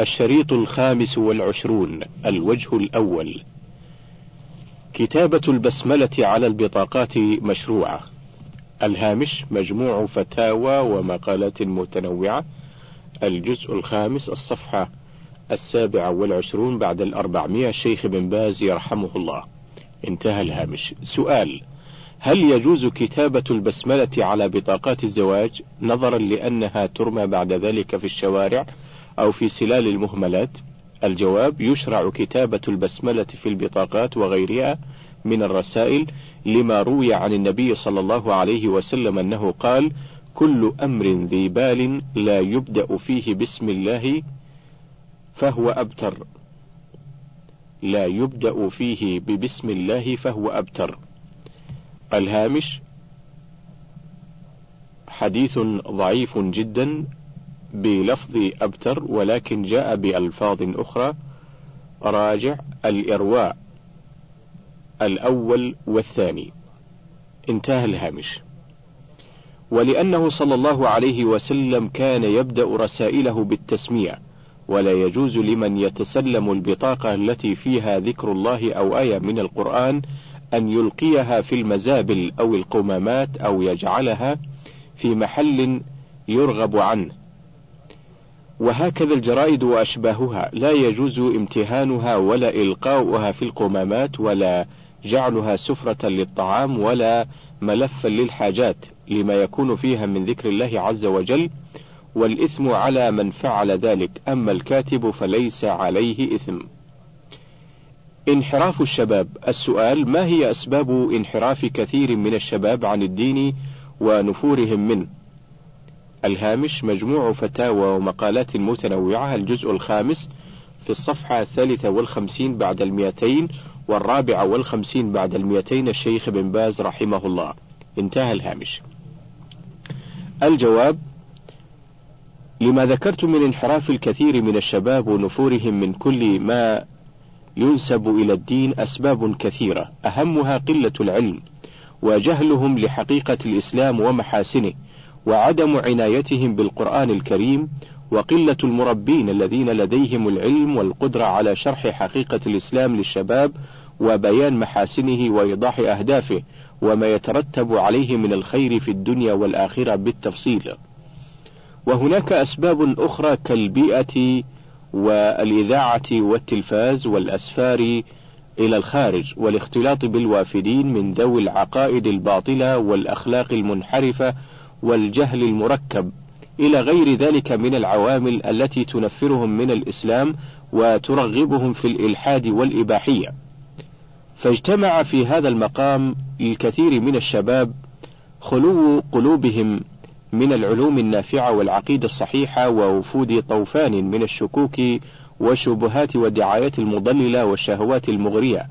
الشريط الخامس والعشرون الوجه الأول. كتابة البسملة على البطاقات مشروعة. الهامش مجموع فتاوى ومقالات متنوعة. الجزء الخامس الصفحة السابعة والعشرون بعد الأربعمائة. شيخ بن باز يرحمه الله. انتهى الهامش. سؤال هل يجوز كتابة البسملة على بطاقات الزواج؟ نظرا لأنها ترمى بعد ذلك في الشوارع. أو في سلال المهملات؟ الجواب يشرع كتابة البسملة في البطاقات وغيرها من الرسائل لما روي عن النبي صلى الله عليه وسلم أنه قال: كل أمر ذي بال لا يبدأ فيه بسم الله فهو أبتر. لا يبدأ فيه ببسم الله فهو أبتر. الهامش حديث ضعيف جدا بلفظ أبتر ولكن جاء بألفاظ أخرى. راجع الإرواء الأول والثاني. انتهى الهامش. ولأنه صلى الله عليه وسلم كان يبدأ رسائله بالتسمية ولا يجوز لمن يتسلم البطاقة التي فيها ذكر الله أو آية من القرآن أن يلقيها في المزابل أو القمامات أو يجعلها في محل يرغب عنه. وهكذا الجرائد وأشباهها. لا يجوز امتهانها ولا إلقاؤها في القمامات ولا جعلها سفرة للطعام ولا ملفا للحاجات لما يكون فيها من ذكر الله عز وجل والإثم على من فعل ذلك. أما الكاتب فليس عليه إثم. انحراف الشباب. السؤال ما هي أسباب انحراف كثير من الشباب عن الدين ونفورهم منه؟ الهامش مجموع فتاوى ومقالات متنوعة الجزء الخامس في الصفحة الثالثة والخمسين بعد المئتين والرابعة والخمسين بعد المئتين الشيخ بن باز رحمه الله. انتهى الهامش. الجواب لما ذكرت من انحراف الكثير من الشباب ونفورهم من كل ما ينسب إلى الدين أسباب كثيرة أهمها قلة العلم وجهلهم لحقيقة الإسلام ومحاسنه. وعدم عنايتهم بالقرآن الكريم وقلة المربين الذين لديهم العلم والقدرة على شرح حقيقة الإسلام للشباب وبيان محاسنه وإيضاح أهدافه وما يترتب عليه من الخير في الدنيا والآخرة بالتفصيل. وهناك أسباب أخرى كالبيئة والإذاعة والتلفاز والأسفار إلى الخارج والاختلاط بالوافدين من ذوي العقائد الباطلة والأخلاق المنحرفة والجهل المركب إلى غير ذلك من العوامل التي تنفرهم من الإسلام وترغبهم في الإلحاد والإباحية. فاجتمع في هذا المقام الكثير من الشباب خلو قلوبهم من العلوم النافعة والعقيدة الصحيحة ووفود طوفان من الشكوك والشبهات والدعايات المضللة والشهوات المغرية،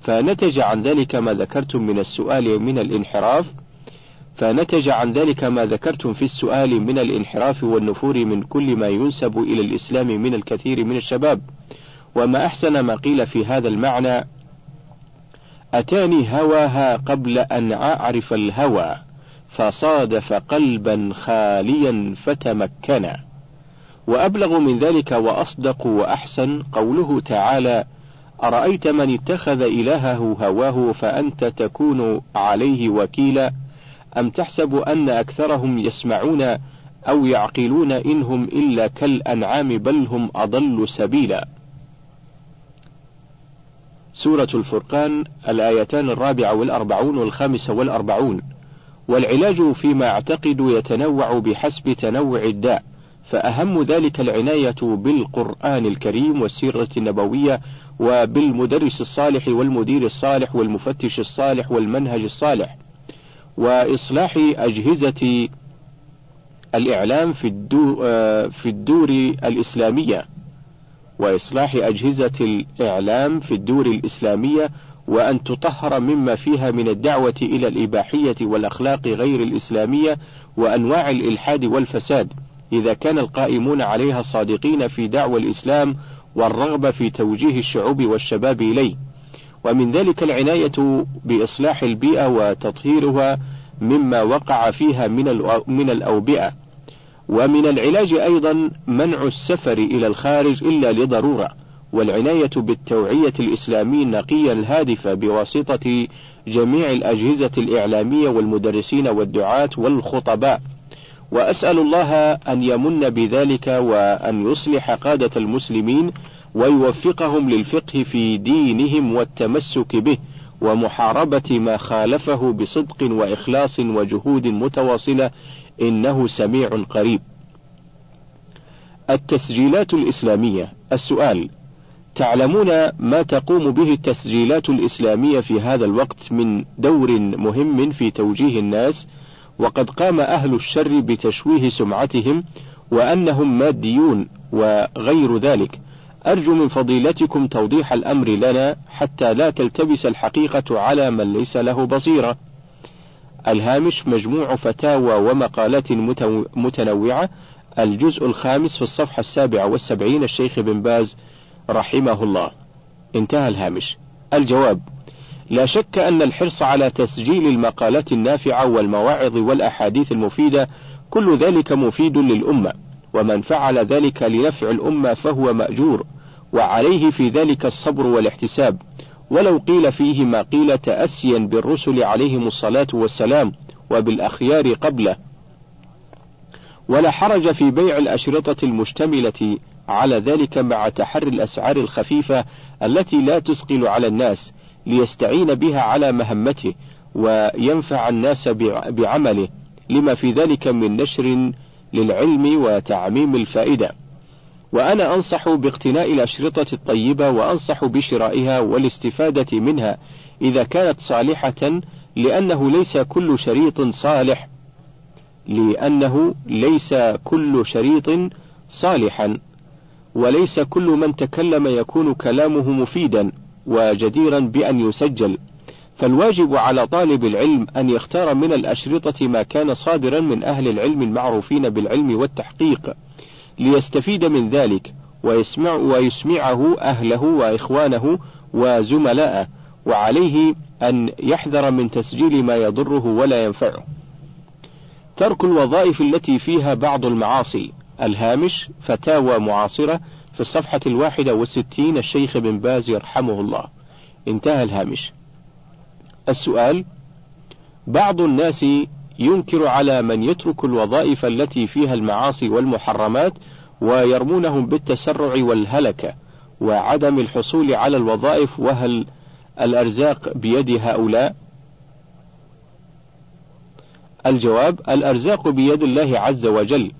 فنتج عن ذلك ما ذكرتم من السؤال من الانحراف فنتج عن ذلك ما ذكرتم في السؤال من الانحراف والنفور من كل ما ينسب إلى الإسلام من الكثير من الشباب. وما أحسن ما قيل في هذا المعنى أتاني هواها قبل أن أعرف الهوى فصادف قلبا خاليا فتمكنا وأبلغ من ذلك وأصدق وأحسن قوله تعالى أرأيت من اتخذ إلهه هواه فأنت تكون عليه وكيلا؟ أم تحسب أن أكثرهم يسمعون أو يعقلون إنهم إلا كالأنعام بل هم أضل سبيلا. سورة الفرقان الآيتان الرابعة والأربعون والخامسة والأربعون. والعلاج فيما أعتقد يتنوع بحسب تنوع الداء فأهم ذلك العناية بالقرآن الكريم والسيرة النبوية وبالمدرس الصالح والمدير الصالح والمفتش الصالح والمنهج الصالح. وإصلاح أجهزة الإعلام في الدور, في الدور الإسلامية وإصلاح أجهزة الإعلام في الدور الإسلامية وأن تطهر مما فيها من الدعوة إلى الإباحية والأخلاق غير الإسلامية وأنواع الإلحاد والفساد إذا كان القائمون عليها صادقين في دعوى الإسلام والرغبة في توجيه الشعوب والشباب إليه. ومن ذلك العناية بإصلاح البيئة وتطهيرها مما وقع فيها من من الأوبئة. ومن العلاج أيضا منع السفر إلى الخارج إلا لضرورة. والعناية بالتوعية الإسلامية النقية الهادفة بواسطة جميع الأجهزة الإعلامية والمدرسين والدعاة والخطباء. وأسأل الله أن يمن بذلك وأن يصلح قادة المسلمين ويوفقهم للفقه في دينهم والتمسك به ومحاربة ما خالفه بصدق وإخلاص وجهود متواصلة إنه سميع قريب. التسجيلات الإسلامية السؤال تعلمون ما تقوم به التسجيلات الإسلامية في هذا الوقت من دور مهم في توجيه الناس وقد قام أهل الشر بتشويه سمعتهم وأنهم ماديون وغير ذلك أرجو من فضيلتكم توضيح الأمر لنا حتى لا تلتبس الحقيقة على من ليس له بصيرة. الهامش مجموع فتاوى ومقالات متنوعة الجزء الخامس في الصفحة السابعة والسبعين الشيخ بن باز رحمه الله. انتهى الهامش. الجواب لا شك أن الحرص على تسجيل المقالات النافعة والمواعظ والأحاديث المفيدة كل ذلك مفيد للأمة، ومن فعل ذلك لنفع الأمة فهو مأجور، وعليه في ذلك الصبر والاحتساب، ولو قيل فيه ما قيل تأسيا بالرسل عليهم الصلاة والسلام وبالأخيار قبله. ولا حرج في بيع الأشرطة المشتملة على ذلك مع تحري الأسعار الخفيفة التي لا تثقل على الناس، ليستعين بها على مهمته وينفع الناس بعمله. لما في ذلك من نشر للعلم وتعميم الفائدة. وأنا أنصح باقتناء الأشرطة الطيبة وأنصح بشرائها والاستفادة منها إذا كانت صالحة لأنه ليس كل شريط صالح. لأنه ليس كل شريط صالحا. وليس كل من تكلم يكون كلامه مفيدا وجديرا بأن يسجل. فالواجب على طالب العلم أن يختار من الأشرطة ما كان صادرا من أهل العلم المعروفين بالعلم والتحقيق. ليستفيد من ذلك ويسمع ويسمعه أهله وإخوانه وزملاءه وعليه أن يحذر من تسجيل ما يضره ولا ينفعه. ترك الوظائف التي فيها بعض المعاصي الهامش فتاوى معاصرة في الصفحة الواحدة والستين الشيخ بن باز يرحمه الله انتهى الهامش السؤال بعض الناس ينكر على من يترك الوظائف التي فيها المعاصي والمحرمات ويرمونهم بالتسرع والهلكة وعدم الحصول على الوظائف وهل الأرزاق بيد هؤلاء؟ الجواب الأرزاق بيد الله عز وجل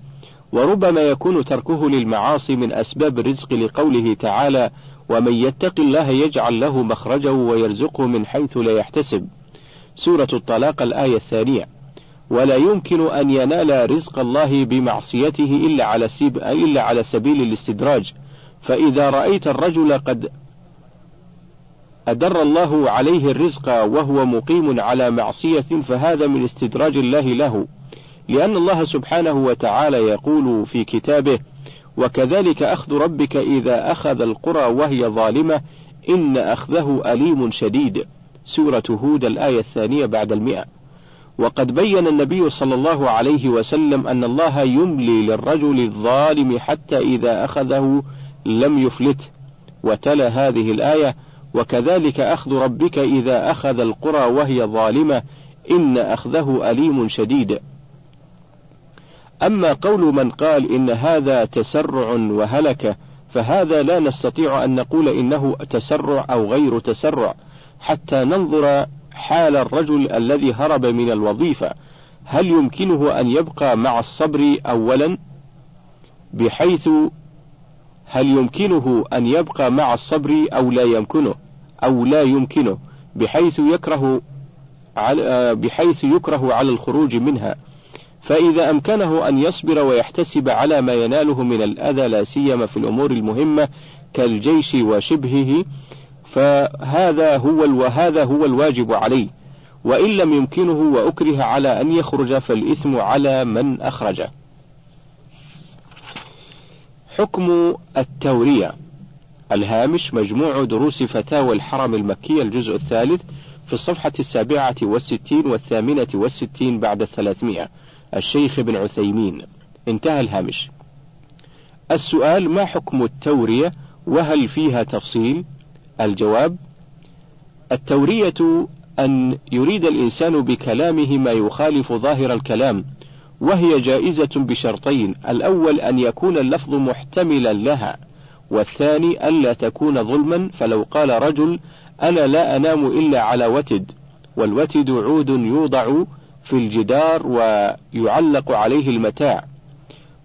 وربما يكون تركه للمعاصي من أسباب الرزق لقوله تعالى ومن يتق الله يجعل له مخرجا ويرزقه من حيث لا يحتسب سورة الطلاق الآية الثانية ولا يمكن أن ينال رزق الله بمعصيته إلا على, إلا على سبيل الاستدراج فإذا رأيت الرجل قد أدر الله عليه الرزق وهو مقيم على معصية فهذا من استدراج الله له لأن الله سبحانه وتعالى يقول في كتابه: وكذلك أخذ ربك إذا أخذ القرى وهي ظالمة إن أخذه أليم شديد. سورة هود الآية الثانية بعد المئة. وقد بين النبي صلى الله عليه وسلم أن الله يملي للرجل الظالم حتى إذا أخذه لم يفلته. وتلا هذه الآية: وكذلك أخذ ربك إذا أخذ القرى وهي ظالمة إن أخذه أليم شديد. أما قول من قال إن هذا تسرع وهلكة فهذا لا نستطيع أن نقول إنه تسرع أو غير تسرع حتى ننظر حال الرجل الذي هرب من الوظيفة هل يمكنه أن يبقى مع الصبر أولا؟ بحيث هل يمكنه أن يبقى مع الصبر أو لا يمكنه؟ أو لا يمكنه بحيث يكره على بحيث يكره على الخروج منها. فإذا أمكنه أن يصبر ويحتسب على ما يناله من الأذى لا سيما في الأمور المهمة كالجيش وشبهه فهذا هو وهذا هو الواجب عليه وإن لم يمكنه وأكره على أن يخرج فالإثم على من أخرجه. حكم التورية. الهامش مجموع دروس فتاوى الحرم المكي الجزء الثالث في الصفحة السابعة والستين والثامنة والستين بعد الثلاثمائة. الشيخ ابن عثيمين. انتهى الهامش. السؤال ما حكم التورية؟ وهل فيها تفصيل؟ الجواب التورية أن يريد الإنسان بكلامه ما يخالف ظاهر الكلام وهي جائزة بشرطين الأول أن يكون اللفظ محتملا لها والثاني ألا تكون ظلما فلو قال رجل أنا لا أنام إلا على وتد والوتد عود يوضع في الجدار ويعلق عليه المتاع.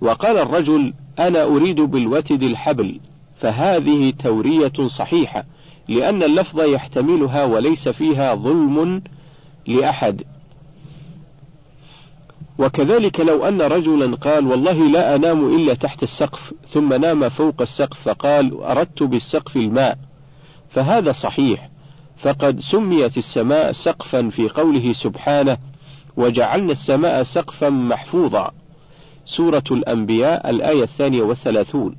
وقال الرجل أنا أريد بالوتد الحبل فهذه تورية صحيحة. لأن اللفظ يحتملها وليس فيها ظلم لأحد. وكذلك لو أن رجلا قال والله لا أنام إلا تحت السقف ثم نام فوق السقف فقال أردت بالسقف الماء فهذا صحيح. فقد سميت السماء سقفا في قوله سبحانه وجعلنا السماء سقفا محفوظا. سورة الأنبياء الآية الثانية والثلاثون.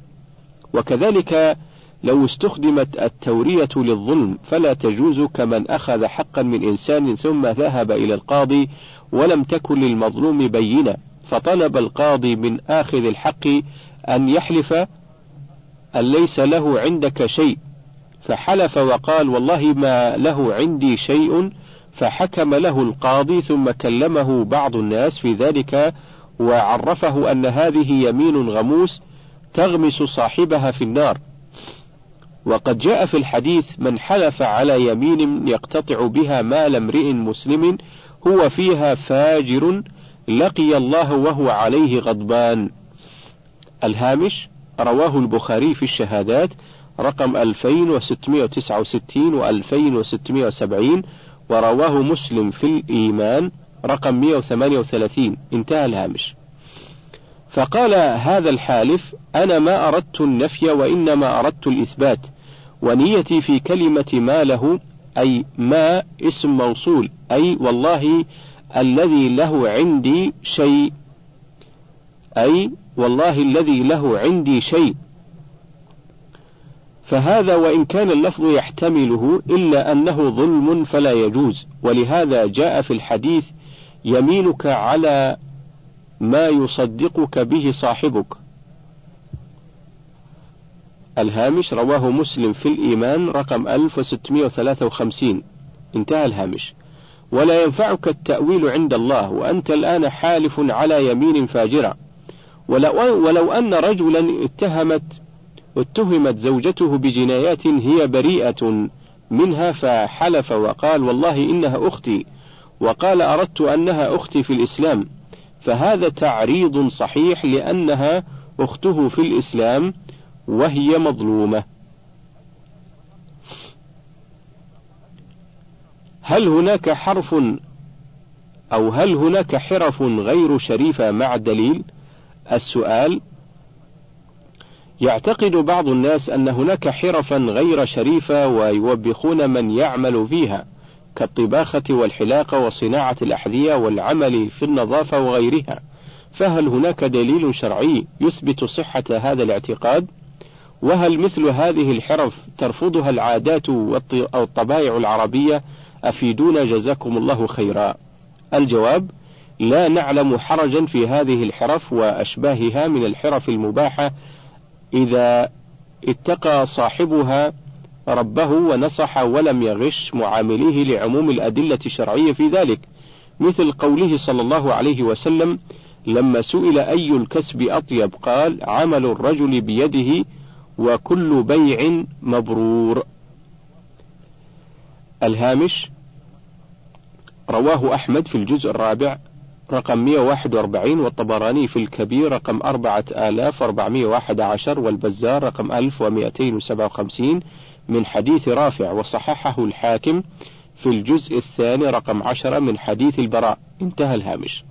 وكذلك لو استخدمت التورية للظلم فلا تجوز كمن أخذ حقا من إنسان ثم ذهب إلى القاضي ولم تكن للمظلوم بينة فطلب القاضي من آخذ الحق أن يحلف أن ليس له عندك شيء فحلف وقال والله ما له عندي شيء فحكم له القاضي ثم كلمه بعض الناس في ذلك وعرفه أن هذه يمين غموس تغمس صاحبها في النار. وقد جاء في الحديث من حلف على يمين يقتطع بها مال امرئ مسلم هو فيها فاجر لقي الله وهو عليه غضبان. الهامش رواه البخاري في الشهادات رقم 2669 و 2670 ورواه مسلم في الإيمان رقم 138 انتهى الهامش. فقال هذا الحالف أنا ما أردت النفي وإنما أردت الإثبات. ونيتي في كلمة ما له أي ما اسم موصول أي والله الذي له عندي شيء أي والله الذي له عندي شيء. فهذا وإن كان اللفظ يحتمله إلا أنه ظلم فلا يجوز. ولهذا جاء في الحديث يمينك على ما يصدقك به صاحبك. الهامش رواه مسلم في الإيمان رقم 1653 انتهى الهامش. ولا ينفعك التأويل عند الله وأنت الآن حالف على يمين فاجرة. ولو, ولو أن رجلا اتهمت اتهمت زوجته بجنايات هي بريئة منها فحلف وقال والله إنها أختي وقال أردت أنها أختي في الإسلام. فهذا تعريض صحيح لأنها أخته في الإسلام وهي مظلومة هل هناك حرف أو هل هناك حرف غير شريفة مع الدليل؟ السؤال يعتقد بعض الناس أن هناك حرفا غير شريفة ويوبخون من يعمل فيها كالطباخة والحلاقة وصناعة الأحذية والعمل في النظافة وغيرها، فهل هناك دليل شرعي يثبت صحة هذا الاعتقاد؟ وهل مثل هذه الحرف ترفضها العادات أو الطبائع العربية؟ أفيدونا جزاكم الله خيرا. الجواب: لا نعلم حرجا في هذه الحرف وأشباهها من الحرف المباحة إذا اتقى صاحبها ربه ونصح ولم يغش معامليه لعموم الأدلة الشرعية في ذلك، مثل قوله صلى الله عليه وسلم: لما سئل أي الكسب أطيب قال: عمل الرجل بيده وكل بيع مبرور. الهامش رواه أحمد في الجزء الرابع رقم 141 والطبراني في الكبير رقم 4411 والبزار رقم 1257 من حديث رافع وصححه الحاكم في الجزء الثاني رقم 10 من حديث البراء. انتهى الهامش.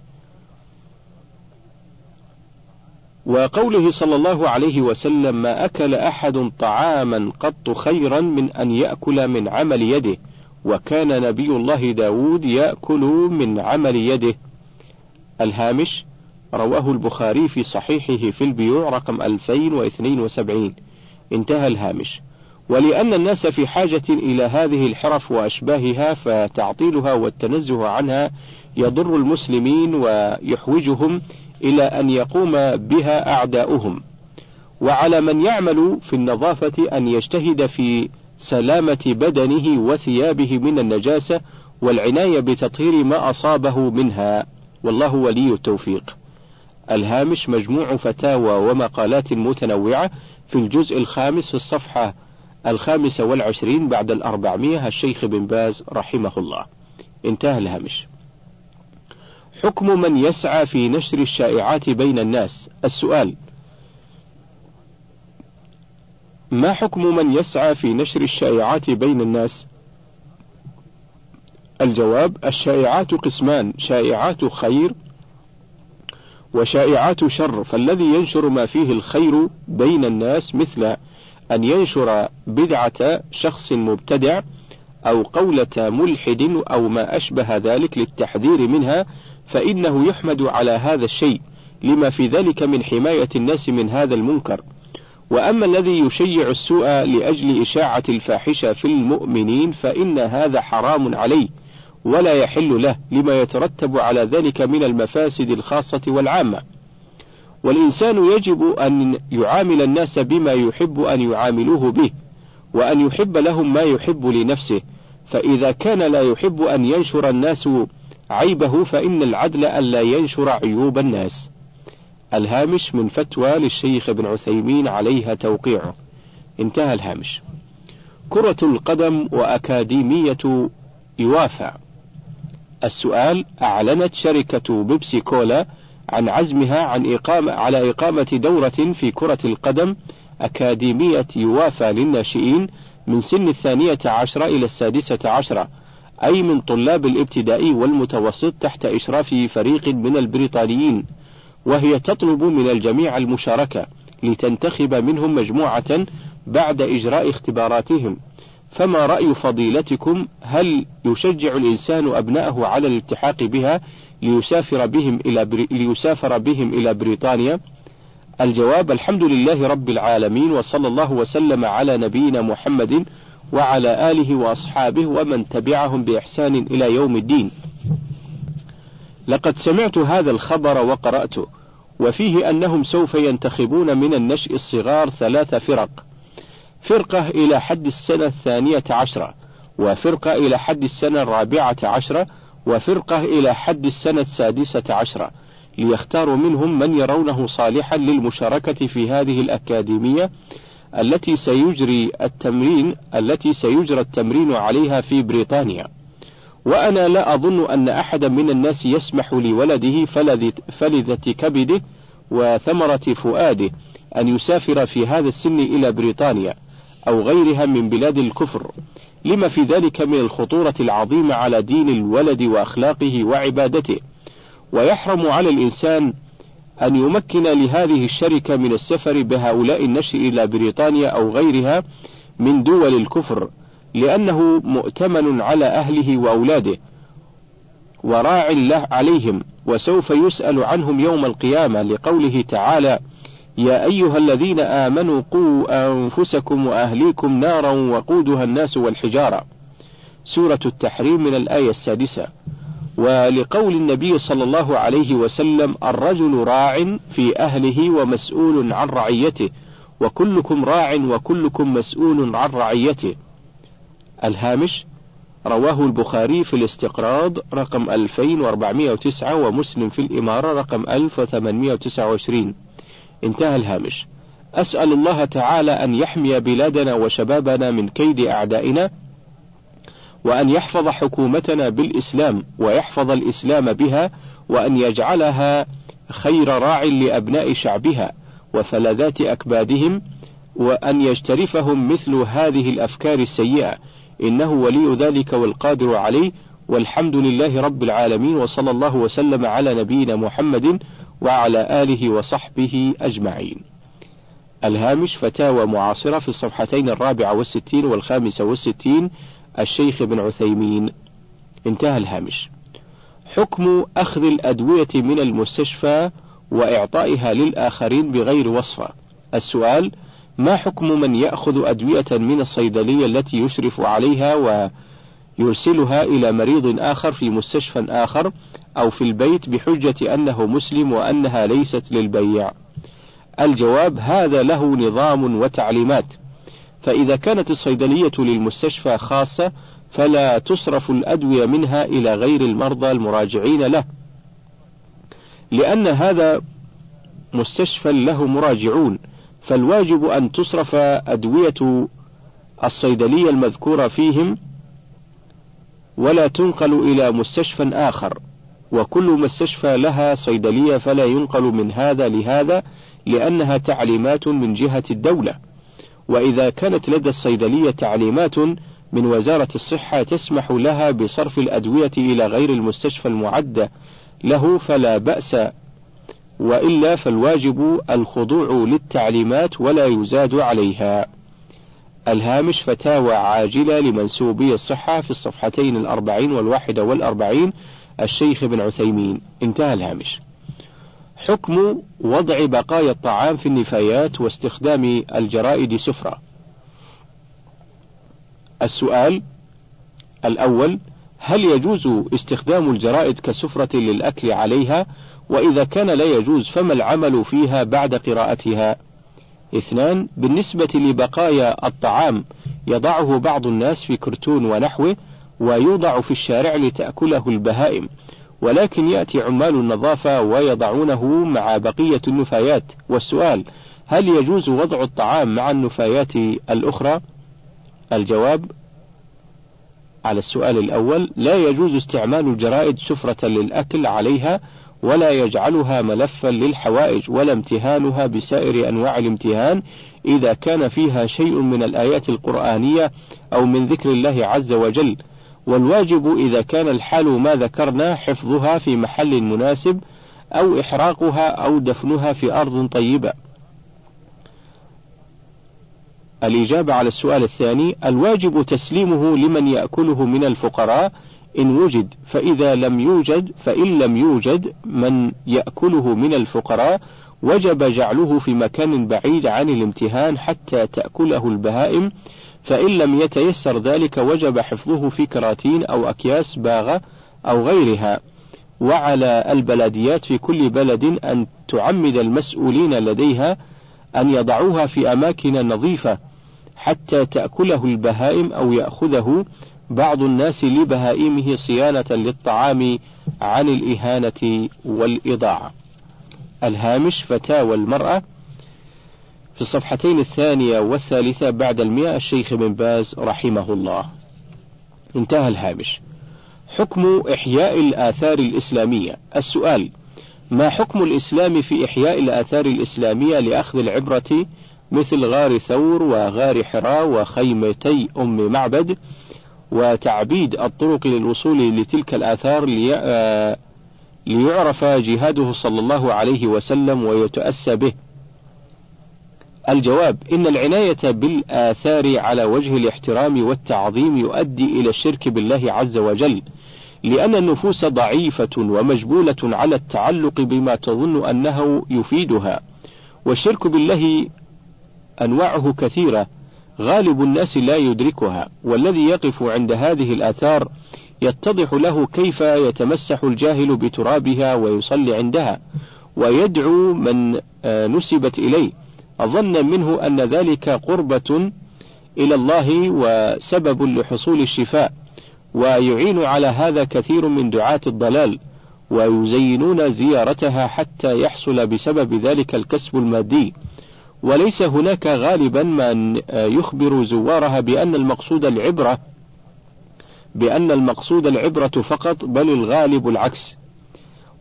وقوله صلى الله عليه وسلم ما أكل أحد طعاما قط خيرا من أن يأكل من عمل يده وكان نبي الله داود يأكل من عمل يده. الهامش رواه البخاري في صحيحه في البيوع رقم 2072 انتهى الهامش. ولأن الناس في حاجة إلى هذه الحرف وأشباهها فتعطيلها والتنزه عنها يضر المسلمين ويحوجهم إلى أن يقوم بها أعداؤهم. وعلى من يعمل في النظافة أن يجتهد في سلامة بدنه وثيابه من النجاسة والعناية بتطهير ما أصابه منها. والله ولي التوفيق. الهامش مجموع فتاوى ومقالات متنوعة في الجزء الخامس في الصفحة الخامسة والعشرين بعد الأربعمية الشيخ بن باز رحمه الله. انتهى الهامش. حكم من يسعى في نشر الشائعات بين الناس؟ السؤال. ما حكم من يسعى في نشر الشائعات بين الناس؟ الجواب الشائعات قسمان شائعات خير وشائعات شر. فالذي ينشر ما فيه الخير بين الناس مثل أن ينشر بدعة شخص مبتدع أو قولة ملحد أو ما أشبه ذلك للتحذير منها فإنه يحمد على هذا الشيء لما في ذلك من حماية الناس من هذا المنكر. وأما الذي يشيع السوء لأجل إشاعة الفاحشة في المؤمنين فإن هذا حرام عليه ولا يحل له لما يترتب على ذلك من المفاسد الخاصة والعامة. والإنسان يجب أن يعامل الناس بما يحب أن يعاملوه به وأن يحب لهم ما يحب لنفسه فإذا كان لا يحب أن ينشر الناس عيبه فإن العدل ألا ينشر عيوب الناس. الهامش من فتوى للشيخ ابن عثيمين عليها توقيعه. انتهى الهامش. كرة القدم وأكاديمية يوافع السؤال أعلنت شركة بيبسي كولا عن عزمها عن إقامة على إقامة دورة في كرة القدم أكاديمية يوافى للناشئين من سن الثانية عشرة إلى السادسة عشرة أي من طلاب الابتدائي والمتوسط تحت إشراف فريق من البريطانيين وهي تطلب من الجميع المشاركة لتنتخب منهم مجموعة بعد إجراء اختباراتهم فما رأي فضيلتكم هل يشجع الإنسان أبناءه على الالتحاق بها ليسافر بهم إلى بري... ليسافر بهم إلى بريطانيا؟ الجواب الحمد لله رب العالمين وصلى الله وسلم على نبينا محمد وعلى آله وأصحابه ومن تبعهم بإحسان إلى يوم الدين. لقد سمعت هذا الخبر وقرأته، وفيه أنهم سوف ينتخبون من النشء الصغار ثلاث فرق، فرقة إلى حد السنة الثانية عشرة، وفرقة إلى حد السنة الرابعة عشرة، وفرقة إلى حد السنة السادسة عشرة، ليختاروا منهم من يرونه صالحا للمشاركة في هذه الأكاديمية التي سيجري التمرين التي سيجرى التمرين عليها في بريطانيا. وأنا لا أظن أن أحدا من الناس يسمح لولده فلذة كبده وثمرة فؤاده أن يسافر في هذا السن إلى بريطانيا أو غيرها من بلاد الكفر، لما في ذلك من الخطورة العظيمة على دين الولد وأخلاقه وعبادته. ويحرم على الإنسان أن يمكن لهذه الشركة من السفر بهؤلاء النشء إلى بريطانيا أو غيرها من دول الكفر لأنه مؤتمن على أهله وأولاده وراع له عليهم وسوف يسأل عنهم يوم القيامة لقوله تعالى يا أيها الذين آمنوا قوا أنفسكم وأهليكم نارا وقودها الناس والحجارة. سورة التحريم من الآية السادسة. ولقول النبي صلى الله عليه وسلم الرجل راع في أهله ومسؤول عن رعيته وكلكم راع وكلكم مسؤول عن رعيته. الهامش رواه البخاري في الاستقراض رقم 2409 ومسلم في الإمارة رقم 1829 انتهى الهامش. أسأل الله تعالى أن يحمي بلادنا وشبابنا من كيد أعدائنا وأن يحفظ حكومتنا بالإسلام ويحفظ الإسلام بها وأن يجعلها خير راع لأبناء شعبها وفلذات أكبادهم وأن يجترفهم مثل هذه الأفكار السيئة إنه ولي ذلك والقادر عليه والحمد لله رب العالمين وصلى الله وسلم على نبينا محمد وعلى آله وصحبه أجمعين. الهامش فتاوى معاصرة في الصفحتين الرابعة والستين والخامسة والستين الشيخ ابن عثيمين. انتهى الهامش. حكم أخذ الأدوية من المستشفى وإعطائها للآخرين بغير وصفة السؤال ما حكم من يأخذ أدوية من الصيدلية التي يشرف عليها ويرسلها إلى مريض آخر في مستشفى آخر أو في البيت بحجة أنه مسلم وأنها ليست للبيع؟ الجواب هذا له نظام وتعليمات. فإذا كانت الصيدلية للمستشفى خاصة فلا تصرف الأدوية منها إلى غير المرضى المراجعين له. لأن هذا مستشفى له مراجعون فالواجب أن تصرف أدوية الصيدلية المذكورة فيهم ولا تنقل إلى مستشفى آخر. وكل مستشفى لها صيدلية فلا ينقل من هذا لهذا لأنها تعليمات من جهة الدولة. وإذا كانت لدى الصيدلية تعليمات من وزارة الصحة تسمح لها بصرف الأدوية إلى غير المستشفى المعدة له فلا بأس وإلا فالواجب الخضوع للتعليمات ولا يزاد عليها. الهامش فتاوى عاجلة لمنسوبي الصحة في الصفحتين الأربعين والواحدة والأربعين الشيخ بن عثيمين انتهى الهامش. حكم وضع بقايا الطعام في النفايات واستخدام الجرائد سفرة. السؤال الأول هل يجوز استخدام الجرائد كسفرة للأكل عليها؟ وإذا كان لا يجوز فما العمل فيها بعد قراءتها؟ اثنان بالنسبة لبقايا الطعام يضعه بعض الناس في كرتون ونحوه ويوضع في الشارع لتأكله البهائم. ولكن يأتي عمال النظافة ويضعونه مع بقية النفايات. والسؤال هل يجوز وضع الطعام مع النفايات الأخرى؟ الجواب على السؤال الأول لا يجوز استعمال الجرائد سفرة للأكل عليها ولا يجعلها ملفا للحوائج ولا امتهانها بسائر أنواع الامتهان إذا كان فيها شيء من الآيات القرآنية أو من ذكر الله عز وجل. والواجب إذا كان الحال ما ذكرنا حفظها في محل مناسب أو إحراقها أو دفنها في أرض طيبة. الإجابة على السؤال الثاني الواجب تسليمه لمن يأكله من الفقراء. إن وجد فإذا لم يوجد فإن لم يوجد من يأكله من الفقراء وجب جعله في مكان بعيد عن الامتهان حتى تأكله البهائم. فإن لم يتيسر ذلك وجب حفظه في كراتين أو أكياس باغة أو غيرها وعلى البلديات في كل بلد أن تعمد المسؤولين لديها أن يضعوها في أماكن نظيفة حتى تأكله البهائم أو يأخذه بعض الناس لبهائمه صيانة للطعام عن الإهانة والإضاعة. الهامش فتاوى المرأة في الصفحتين الثانية والثالثة بعد المئة الشيخ بن باز رحمه الله. انتهى الهامش. حكم إحياء الآثار الإسلامية. السؤال: ما حكم الإسلام في إحياء الآثار الإسلامية لأخذ العبرة مثل غار ثور وغار حراء وخيمتي أم معبد وتعبيد الطرق للوصول لتلك الآثار لي... ليعرف جهاده صلى الله عليه وسلم ويتأسى به. الجواب: إن العناية بالآثار على وجه الاحترام والتعظيم يؤدي إلى الشرك بالله عز وجل، لأن النفوس ضعيفة ومجبولة على التعلق بما تظن أنه يفيدها، والشرك بالله أنواعه كثيرة غالب الناس لا يدركها والذي يقف عند هذه الآثار يتضح له كيف يتمسح الجاهل بترابها ويصلي عندها ويدعو من آه، نسبت إليه. ظنا منه أن ذلك قربة إلى الله وسبب لحصول الشفاء ويعين على هذا كثير من دعاة الضلال ويزينون زيارتها حتى يحصل بسبب ذلك الكسب المادي. وليس هناك غالبا من يخبر زوارها بأن المقصود العبرة بأن المقصود العبرة فقط بل الغالب العكس.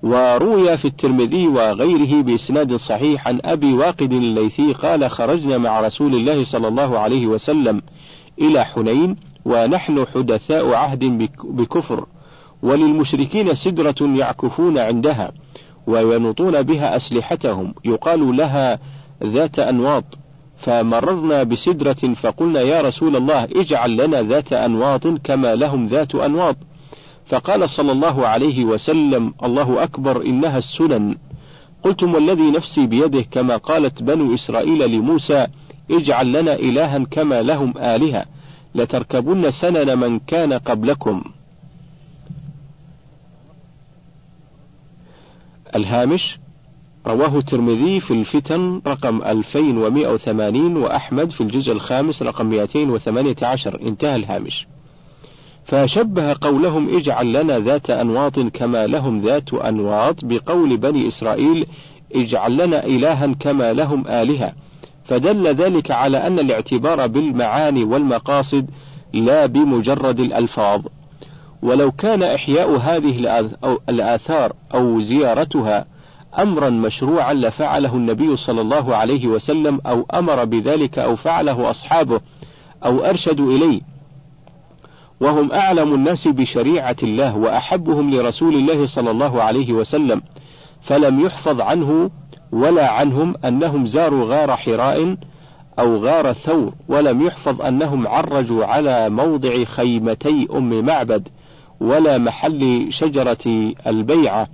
وروي في الترمذي وغيره بإسناد صحيح عن أبي واقد الليثي قال خرجنا مع رسول الله صلى الله عليه وسلم إلى حنين ونحن حدثاء عهد بكفر وللمشركين سدرة يعكفون عندها وينطون بها أسلحتهم يقال لها ذات أنواط. فمررنا بسدرة فقلنا يا رسول الله اجعل لنا ذات أنواط كما لهم ذات أنواط. فقال صلى الله عليه وسلم الله أكبر إنها السنن. قلتم والذي نفسي بيده كما قالت بنو إسرائيل لموسى اجعل لنا إلها كما لهم آلهة لتركبن سنن من كان قبلكم. الهامش رواه الترمذي في الفتن رقم 2180 وأحمد في الجزء الخامس رقم 218 انتهى الهامش. فشبه قولهم اجعل لنا ذات أنواط كما لهم ذات أنواط بقول بني إسرائيل اجعل لنا إلها كما لهم آلهة. فدل ذلك على أن الاعتبار بالمعاني والمقاصد لا بمجرد الألفاظ. ولو كان إحياء هذه الآثار أو زيارتها أمرا مشروعا لفعله النبي صلى الله عليه وسلم أو أمر بذلك أو فعله أصحابه أو أرشدوا إليه وهم أعلم الناس بشريعة الله وأحبهم لرسول الله صلى الله عليه وسلم فلم يحفظ عنه ولا عنهم أنهم زاروا غار حراء أو غار ثور ولم يحفظ أنهم عرجوا على موضع خيمتي أم معبد ولا محل شجرة البيعة.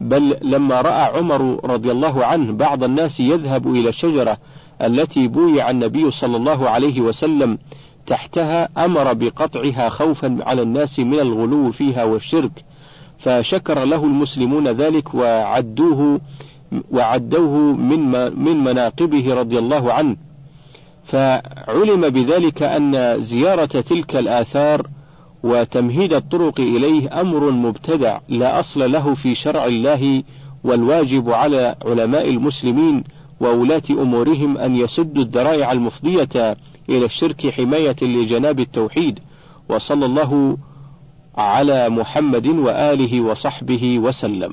بل لما رأى عمر رضي الله عنه بعض الناس يذهب إلى الشجرة التي بويع النبي صلى الله عليه وسلم تحتها أمر بقطعها خوفا على الناس من الغلو فيها والشرك فشكر له المسلمون ذلك وعدوه وعدوه من من مناقبه رضي الله عنه. فعلم بذلك أن زيارة تلك الآثار وتمهيد الطرق إليه أمر مبتدع لا أصل له في شرع الله والواجب على علماء المسلمين وولاة أمورهم أن يسدوا الذرائع المفضية إلى الشرك حماية لجناب التوحيد وصلى الله على محمد وآله وصحبه وسلم.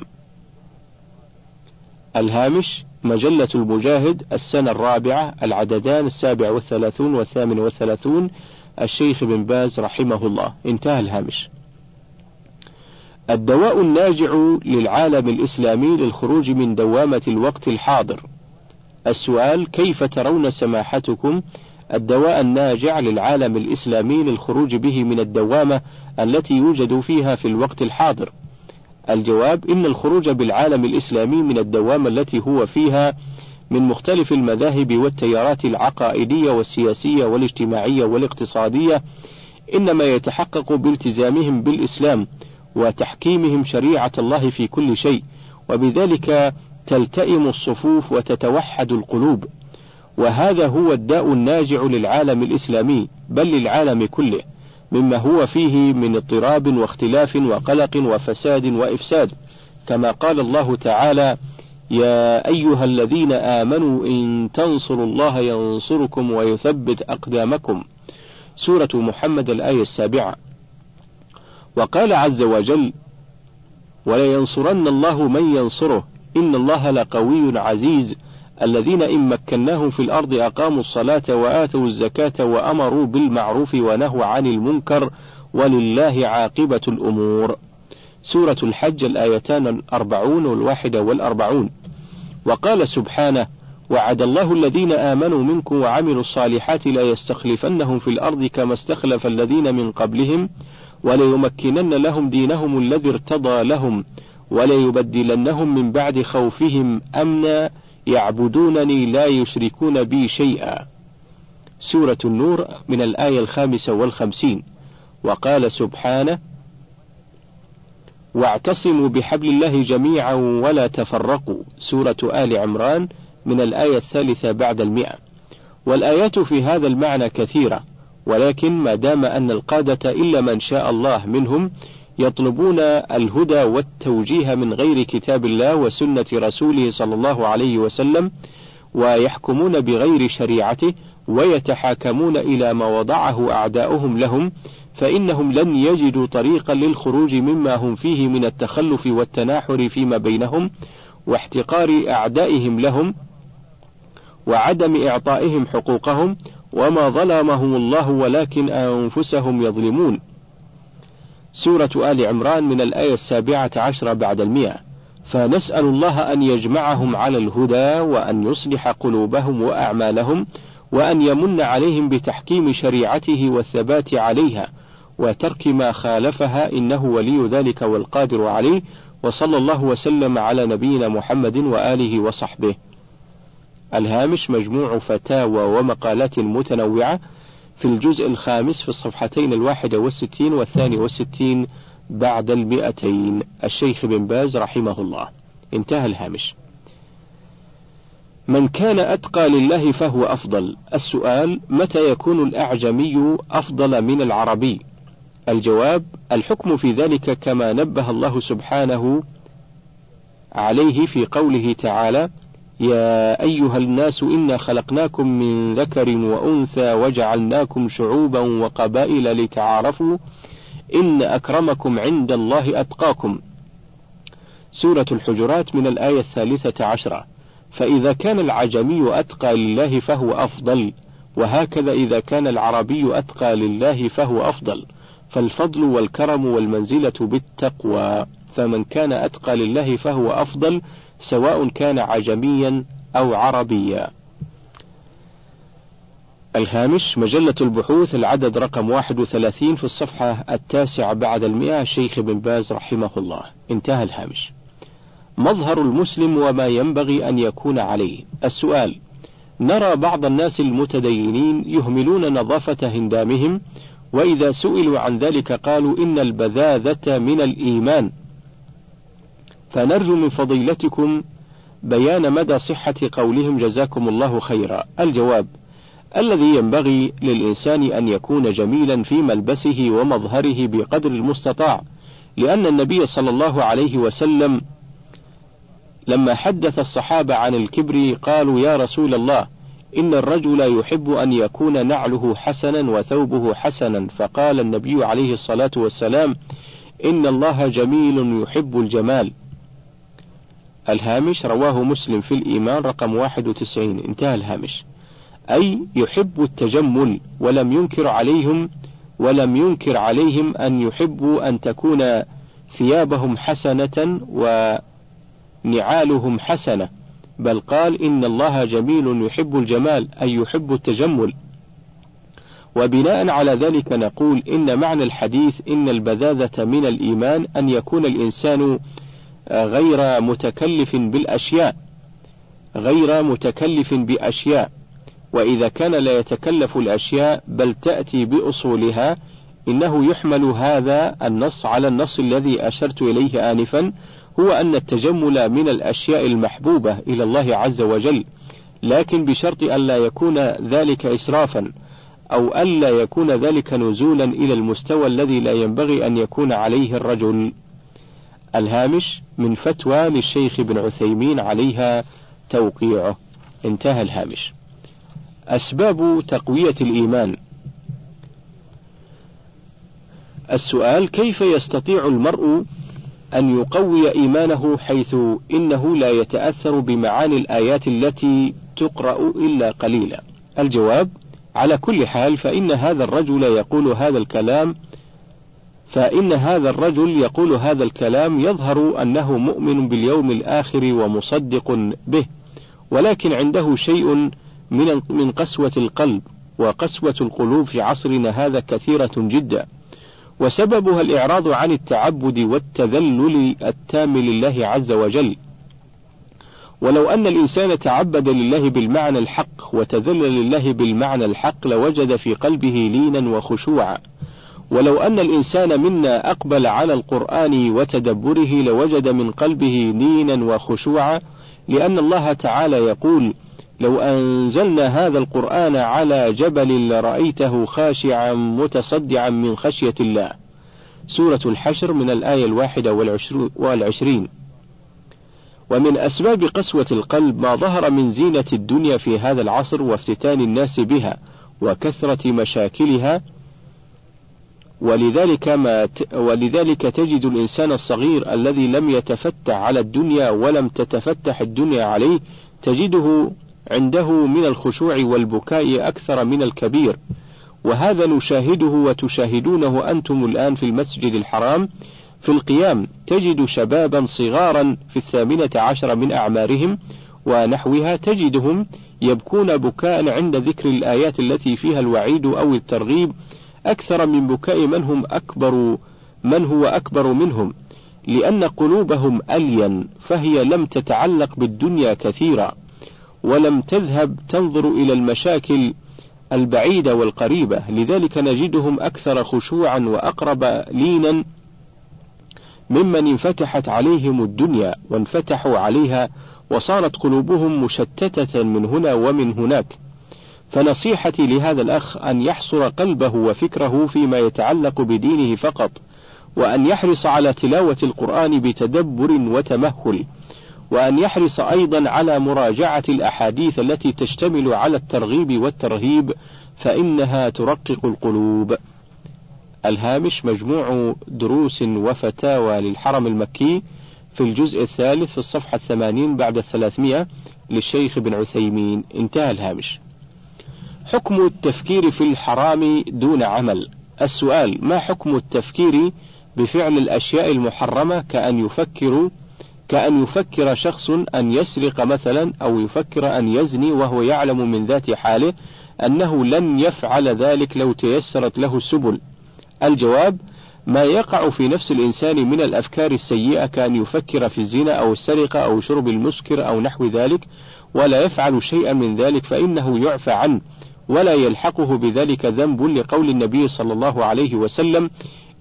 الهامش مجلة المجاهد السنة الرابعة العددان السابع والثلاثون والثامن والثلاثون الشيخ بن باز رحمه الله. انتهى الهامش. الدواء الناجع للعالم الإسلامي للخروج من دوامة الوقت الحاضر. السؤال كيف ترون سماحتكم الدواء الناجع للعالم الإسلامي للخروج به من الدوامة التي يوجد فيها في الوقت الحاضر. الجواب إن الخروج بالعالم الإسلامي من الدوامة التي هو فيها من مختلف المذاهب والتيارات العقائدية والسياسية والاجتماعية والاقتصادية إنما يتحقق بالتزامهم بالإسلام وتحكيمهم شريعة الله في كل شيء وبذلك تلتئم الصفوف وتتوحد القلوب. وهذا هو الداء الناجع للعالم الإسلامي بل للعالم كله مما هو فيه من اضطراب واختلاف وقلق وفساد وإفساد. كما قال الله تعالى يا أيها الذين آمنوا إن تنصروا الله ينصركم ويثبت أقدامكم. سورة محمد الآية السابعة. وقال عز وجل ولينصرن الله من ينصره إن الله لقوي عزيز الذين إن مكناهم في الأرض أقاموا الصلاة وآتوا الزكاة وأمروا بالمعروف ونهوا عن المنكر ولله عاقبة الأمور. سورة الحج الآيتان الأربعون والواحدة والأربعون. وقال سبحانه وعد الله الذين آمنوا منكم وعملوا الصالحات لا يستخلفنهم في الأرض كما استخلف الذين من قبلهم وليمكنن لهم دينهم الذي ارتضى لهم وليبدلنهم من بعد خوفهم أمنا يعبدونني لا يشركون بي شيئا. سورة النور من الآية الخامسة والخمسين. وقال سبحانه واعتصموا بحبل الله جميعا ولا تفرقوا. سورة آل عمران من الآية الثالثة بعد المئة. والآيات في هذا المعنى كثيرة ولكن ما دام أن القادة إلا من شاء الله منهم يطلبون الهدى والتوجيه من غير كتاب الله وسنة رسوله صلى الله عليه وسلم ويحكمون بغير شريعته ويتحاكمون إلى ما وضعه أعداؤهم لهم فإنهم لن يجدوا طريقا للخروج مما هم فيه من التخلف والتناحر فيما بينهم واحتقار أعدائهم لهم وعدم إعطائهم حقوقهم وما ظلمهم الله ولكن أنفسهم يظلمون. سورة آل عمران من الآية السابعة عشر بعد المئة. فنسأل الله أن يجمعهم على الهدى وأن يصلح قلوبهم وأعمالهم وأن يمن عليهم بتحكيم شريعته والثبات عليها وترك ما خالفها إنه ولي ذلك والقادر عليه. وصلى الله وسلم على نبينا محمد وآله وصحبه. الهامش مجموع فتاوى ومقالات متنوعة في الجزء الخامس في الصفحتين الواحدة والستين والثاني والستين بعد المئتين. الشيخ بن باز رحمه الله. انتهى الهامش. من كان أتقى لله فهو أفضل. السؤال متى يكون الأعجمي أفضل من العربي؟ الجواب الحكم في ذلك كما نبه الله سبحانه عليه في قوله تعالى يا أيها الناس إنا خلقناكم من ذكر وأنثى وجعلناكم شعوبا وقبائل لتعارفوا إن أكرمكم عند الله أتقاكم. سورة الحجرات من الآية الثالثة عشرة. فإذا كان العجمي أتقى لله فهو أفضل وهكذا إذا كان العربي أتقى لله فهو أفضل. فالفضل والكرم والمنزلة بالتقوى فمن كان أتقى لله فهو أفضل سواء كان عجميا أو عربيا. الهامش مجلة البحوث العدد رقم 31 في الصفحة التاسعة بعد المئة الشيخ بن باز رحمه الله. انتهى الهامش. مظهر المسلم وما ينبغي أن يكون عليه. السؤال نرى بعض الناس المتدينين يهملون نظافة هندامهم وإذا سئلوا عن ذلك قالوا إن البذاذة من الإيمان. فنرجو من فضيلتكم بيان مدى صحة قولهم جزاكم الله خيرا. الجواب الذي ينبغي للإنسان أن يكون جميلا في ملبسه ومظهره بقدر المستطاع لأن النبي صلى الله عليه وسلم لما حدث الصحابة عن الكبر قالوا يا رسول الله إن الرجل يحب أن يكون نعله حسنا وثوبه حسنا. فقال النبي عليه الصلاة والسلام إن الله جميل يحب الجمال. الهامش رواه مسلم في الإيمان رقم 91 انتهى الهامش. أي يحب التجمل ولم ينكر عليهم ولم ينكر عليهم أن يحبوا أن تكون ثيابهم حسنة ونعالهم حسنة. بل قال إن الله جميل يحب الجمال أي يحب التجمل. وبناء على ذلك نقول إن معنى الحديث إن البذاذة من الإيمان أن يكون الإنسان غير متكلف بالأشياء غير متكلف بأشياء. وإذا كان لا يتكلف الأشياء بل تأتي بأصولها إنه يحمل هذا النص على النص الذي أشرت إليه آنفا هو أن التجمل من الأشياء المحبوبة إلى الله عز وجل. لكن بشرط ألا يكون ذلك إسرافا أو ألا يكون ذلك نزولا إلى المستوى الذي لا ينبغي أن يكون عليه الرجل. الهامش من فتوى للشيخ ابن عثيمين عليها توقيعه. انتهى الهامش. أسباب تقوية الإيمان. السؤال كيف يستطيع المرء أن يقوي إيمانه حيث إنه لا يتأثر بمعاني الآيات التي تقرأ إلا قليلا؟ الجواب على كل حال فإن هذا الرجل يقول هذا الكلام فإن هذا الرجل يقول هذا الكلام يظهر أنه مؤمن باليوم الآخر ومصدق به، ولكن عنده شيء من من قسوة القلب، وقسوة القلوب في عصرنا هذا كثيرة جدا، وسببها الإعراض عن التعبد والتذلل التام لله عز وجل. ولو أن الإنسان تعبد لله بالمعنى الحق وتذلل لله بالمعنى الحق لوجد في قلبه لينا وخشوعا ولو أن الإنسان منا أقبل على القرآن وتدبره لوجد من قلبه نينا وخشوعا لأن الله تعالى يقول لو أنزلنا هذا القرآن على جبل لرأيته خاشعا متصدعا من خشية الله. سورة الحشر من الآية الواحدة والعشرين. ومن أسباب قسوة القلب ما ظهر من زينة الدنيا في هذا العصر وافتتان الناس بها وكثرة مشاكلها ولذلك ما ت... ولذلك تجد الإنسان الصغير الذي لم يتفتح على الدنيا ولم تتفتح الدنيا عليه تجده عنده من الخشوع والبكاء أكثر من الكبير. وهذا نشاهده وتشاهدونه أنتم الآن في المسجد الحرام. في القيام تجد شبابا صغارا في الثامنة عشر من أعمارهم ونحوها تجدهم يبكون بكاء عند ذكر الآيات التي فيها الوعيد أو الترغيب أكثر من بكاء من هم أكبر من هو أكبر منهم لأن قلوبهم ألين فهي لم تتعلق بالدنيا كثيرا ولم تذهب تنظر إلى المشاكل البعيدة والقريبة. لذلك نجدهم أكثر خشوعا وأقرب لينا ممن انفتحت عليهم الدنيا وانفتحوا عليها وصارت قلوبهم مشتتة من هنا ومن هناك. فنصيحتي لهذا الأخ أن يحصر قلبه وفكره فيما يتعلق بدينه فقط وأن يحرص على تلاوة القرآن بتدبر وتمهل وأن يحرص أيضا على مراجعة الأحاديث التي تشتمل على الترغيب والترهيب فإنها ترقق القلوب. الهامش مجموع دروس وفتاوى للحرم المكي في الجزء الثالث في الصفحة الثمانين بعد الثلاثمائة للشيخ بن عثيمين انتهى الهامش حكم التفكير في الحرام دون عمل؟ السؤال ما حكم التفكير بفعل الأشياء المحرمة كأن يفكر كأن يفكر شخص أن يسرق مثلا أو يفكر أن يزني وهو يعلم من ذات حاله أنه لن يفعل ذلك لو تيسرت له السبل؟ الجواب ما يقع في نفس الإنسان من الأفكار السيئة كأن يفكر في الزنا أو السرقة أو شرب المسكر أو نحو ذلك ولا يفعل شيئا من ذلك فإنه يعفى عنه. ولا يلحقه بذلك ذنب لقول النبي صلى الله عليه وسلم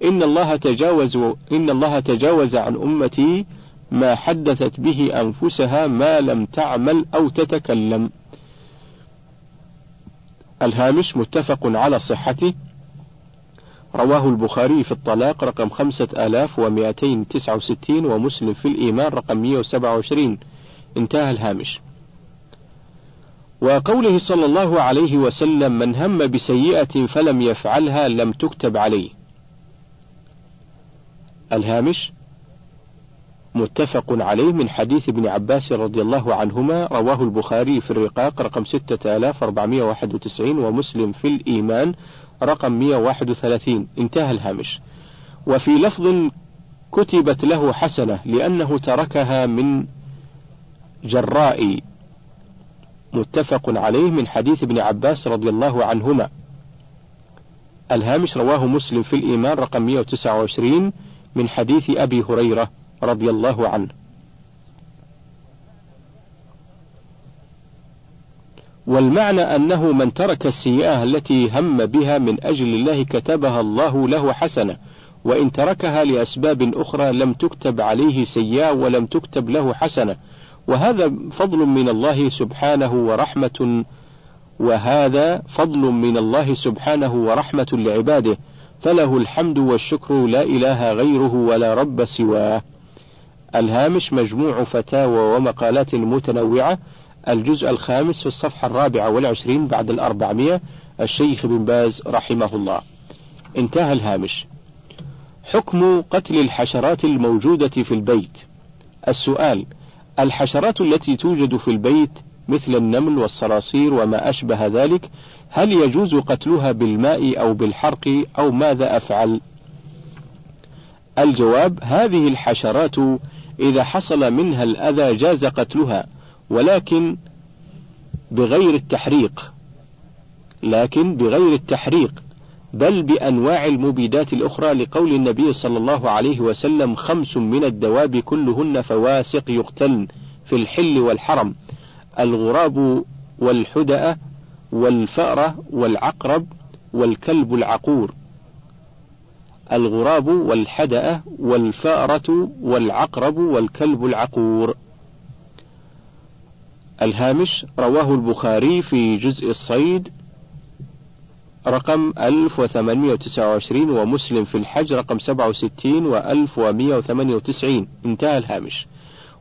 إن الله تجاوز إن الله تجاوز عن أمتي ما حدثت به أنفسها ما لم تعمل أو تتكلم. الهامش متفق على صحته. رواه البخاري في الطلاق رقم خمسة آلاف ومائتين تسعة وستين ومسلم في الإيمان رقم مئة وسبعة وعشرين. انتهى الهامش. وقوله صلى الله عليه وسلم من هم بسيئة فلم يفعلها لم تكتب عليه. الهامش متفق عليه من حديث ابن عباس رضي الله عنهما رواه البخاري في الرقاق رقم 6491 ومسلم في الإيمان رقم 131 انتهى الهامش. وفي لفظ كتبت له حسنة لأنه تركها من جراء متفق عليه من حديث ابن عباس رضي الله عنهما. الهامش رواه مسلم في الإيمان رقم 129 من حديث أبي هريرة رضي الله عنه. والمعنى أنه من ترك السيئة التي هم بها من أجل الله كتبها الله له حسنة وإن تركها لأسباب أخرى لم تكتب عليه سيئة ولم تكتب له حسنة وهذا فضل من الله سبحانه ورحمة وهذا فضل من الله سبحانه ورحمة لعباده فله الحمد والشكر لا إله غيره ولا رب سواه. الهامش مجموع فتاوى ومقالات متنوعة الجزء الخامس في الصفحة الرابعة والعشرين بعد الأربعمائة الشيخ بن باز رحمه الله. انتهى الهامش. حكم قتل الحشرات الموجودة في البيت. السؤال الحشرات التي توجد في البيت مثل النمل والصراصير وما أشبه ذلك هل يجوز قتلها بالماء أو بالحرق أو ماذا أفعل؟ الجواب هذه الحشرات إذا حصل منها الأذى جاز قتلها ولكن بغير التحريق لكن بغير التحريق بل بأنواع المبيدات الأخرى لقول النبي صلى الله عليه وسلم خمس من الدواب كلهن فواسق يقتلن في الحل والحرم. الغراب والحدأة والفأرة والعقرب والكلب العقور. الغراب والحدأة والفأرة والعقرب والكلب العقور. الهامش رواه البخاري في جزء الصيد رقم 1829 ومسلم في الحج رقم 67 و 1198 انتهى الهامش.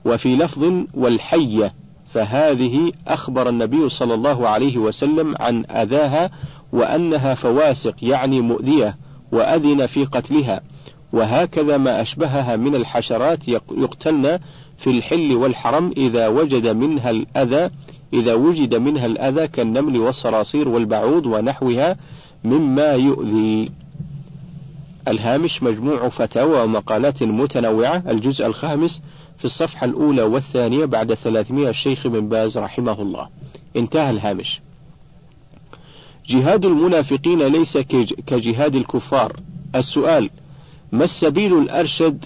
وفي لفظ والحية فهذه أخبر النبي صلى الله عليه وسلم عن أذاها وأنها فواسق يعني مؤذية وأذن في قتلها. وهكذا ما أشبهها من الحشرات يقتلن في الحل والحرم إذا وجد منها الأذى إذا وجد منها الأذى كالنمل والصراصير والبعوض ونحوها مما يؤذي. الهامش مجموع فتاوى ومقالات متنوعة الجزء الخامس في الصفحة الأولى والثانية بعد 300 الشيخ بن باز رحمه الله. انتهى الهامش. جهاد المنافقين ليس كجهاد الكفار. السؤال: ما السبيل الأرشد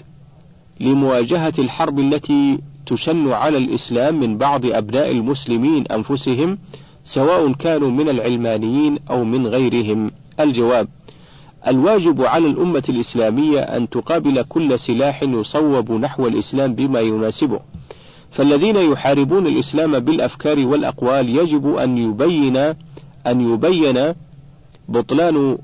لمواجهة الحرب التي تشن على الإسلام من بعض أبناء المسلمين أنفسهم سواء كانوا من العلمانيين أو من غيرهم. الجواب الواجب على الأمة الإسلامية أن تقابل كل سلاح يصوب نحو الإسلام بما يناسبه. فالذين يحاربون الإسلام بالأفكار والأقوال يجب أن يبين أن يبين بطلان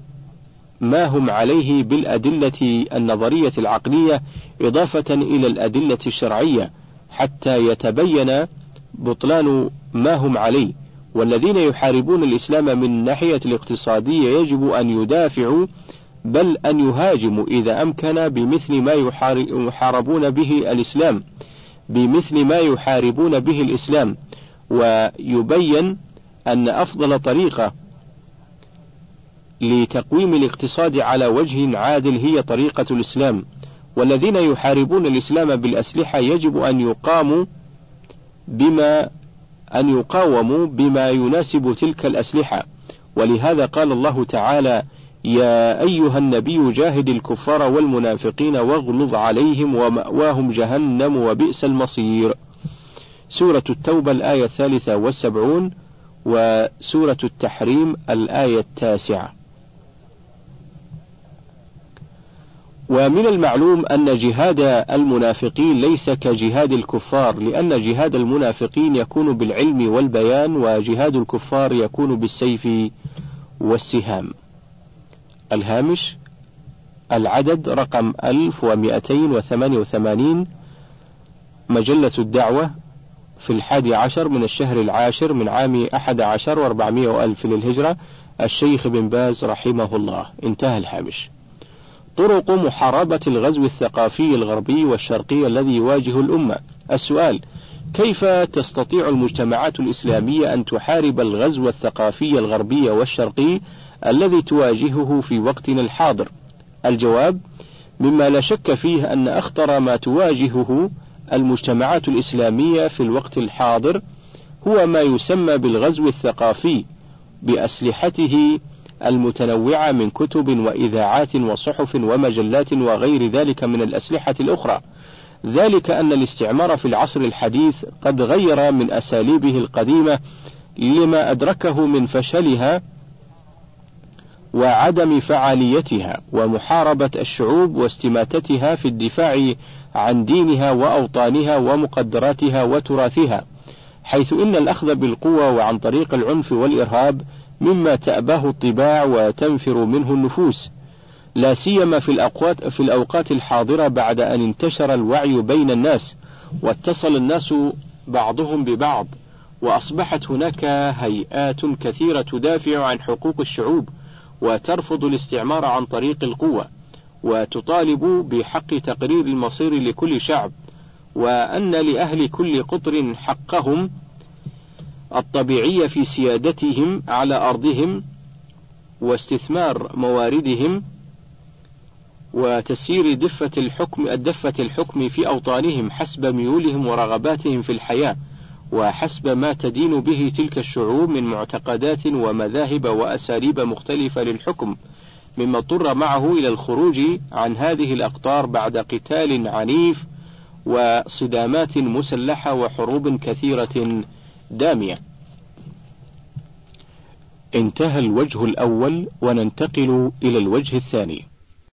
ما هم عليه بالأدلة النظرية العقلية إضافة إلى الأدلة الشرعية. حتى يتبين بطلان ما هم عليه. والذين يحاربون الإسلام من الناحية الاقتصادية يجب أن يدافعوا بل أن يهاجموا إذا أمكن بمثل ما يحاربون به الإسلام. بمثل ما يحاربون به الإسلام. ويبين أن أفضل طريقة لتقويم الاقتصاد على وجه عادل هي طريقة الإسلام. والذين يحاربون الإسلام بالأسلحة يجب أن يقاموا بما أن يقاوموا بما يناسب تلك الأسلحة. ولهذا قال الله تعالى يا أيها النبي جاهد الكفار والمنافقين واغلظ عليهم ومأواهم جهنم وبئس المصير. سورة التوبة الآية الثالثة والسبعون وسورة التحريم الآية التاسعة. ومن المعلوم أن جهاد المنافقين ليس كجهاد الكفار لأن جهاد المنافقين يكون بالعلم والبيان وجهاد الكفار يكون بالسيف والسهام. الهامش العدد رقم 1288 مجلة الدعوة في الحادي عشر من الشهر العاشر من عام أحد عشر وأربعمائة وألف للهجرة الشيخ بن باز رحمه الله. انتهى الهامش. طرق محاربة الغزو الثقافي الغربي والشرقي الذي يواجه الأمة. السؤال كيف تستطيع المجتمعات الإسلامية أن تحارب الغزو الثقافي الغربي والشرقي الذي تواجهه في وقتنا الحاضر؟ الجواب مما لا شك فيه أن أخطر ما تواجهه المجتمعات الإسلامية في الوقت الحاضر هو ما يسمى بالغزو الثقافي بأسلحته المتنوعة من كتب وإذاعات وصحف ومجلات وغير ذلك من الأسلحة الأخرى. ذلك أن الاستعمار في العصر الحديث قد غير من أساليبه القديمة لما أدركه من فشلها وعدم فعاليتها ومحاربة الشعوب واستماتتها في الدفاع عن دينها وأوطانها ومقدراتها وتراثها، حيث إن الأخذ بالقوة وعن طريق العنف والإرهاب مما تأباه الطباع وتنفر منه النفوس، لا سيما في الأوقات في الأوقات الحاضرة بعد أن انتشر الوعي بين الناس، واتصل الناس بعضهم ببعض، وأصبحت هناك هيئات كثيرة تدافع عن حقوق الشعوب، وترفض الاستعمار عن طريق القوة، وتطالب بحق تقرير المصير لكل شعب، وأن لأهل كل قطر حقهم الطبيعي في سيادتهم على أرضهم واستثمار مواردهم وتسيير دفة الحكم الدفة الحكم في أوطانهم حسب ميولهم ورغباتهم في الحياة وحسب ما تدين به تلك الشعوب من معتقدات ومذاهب وأساليب مختلفة للحكم مما اضطر معه إلى الخروج عن هذه الأقطار بعد قتال عنيف وصدامات مسلحة وحروب كثيرة دامية. انتهى الوجه الأول وننتقل إلى الوجه الثاني.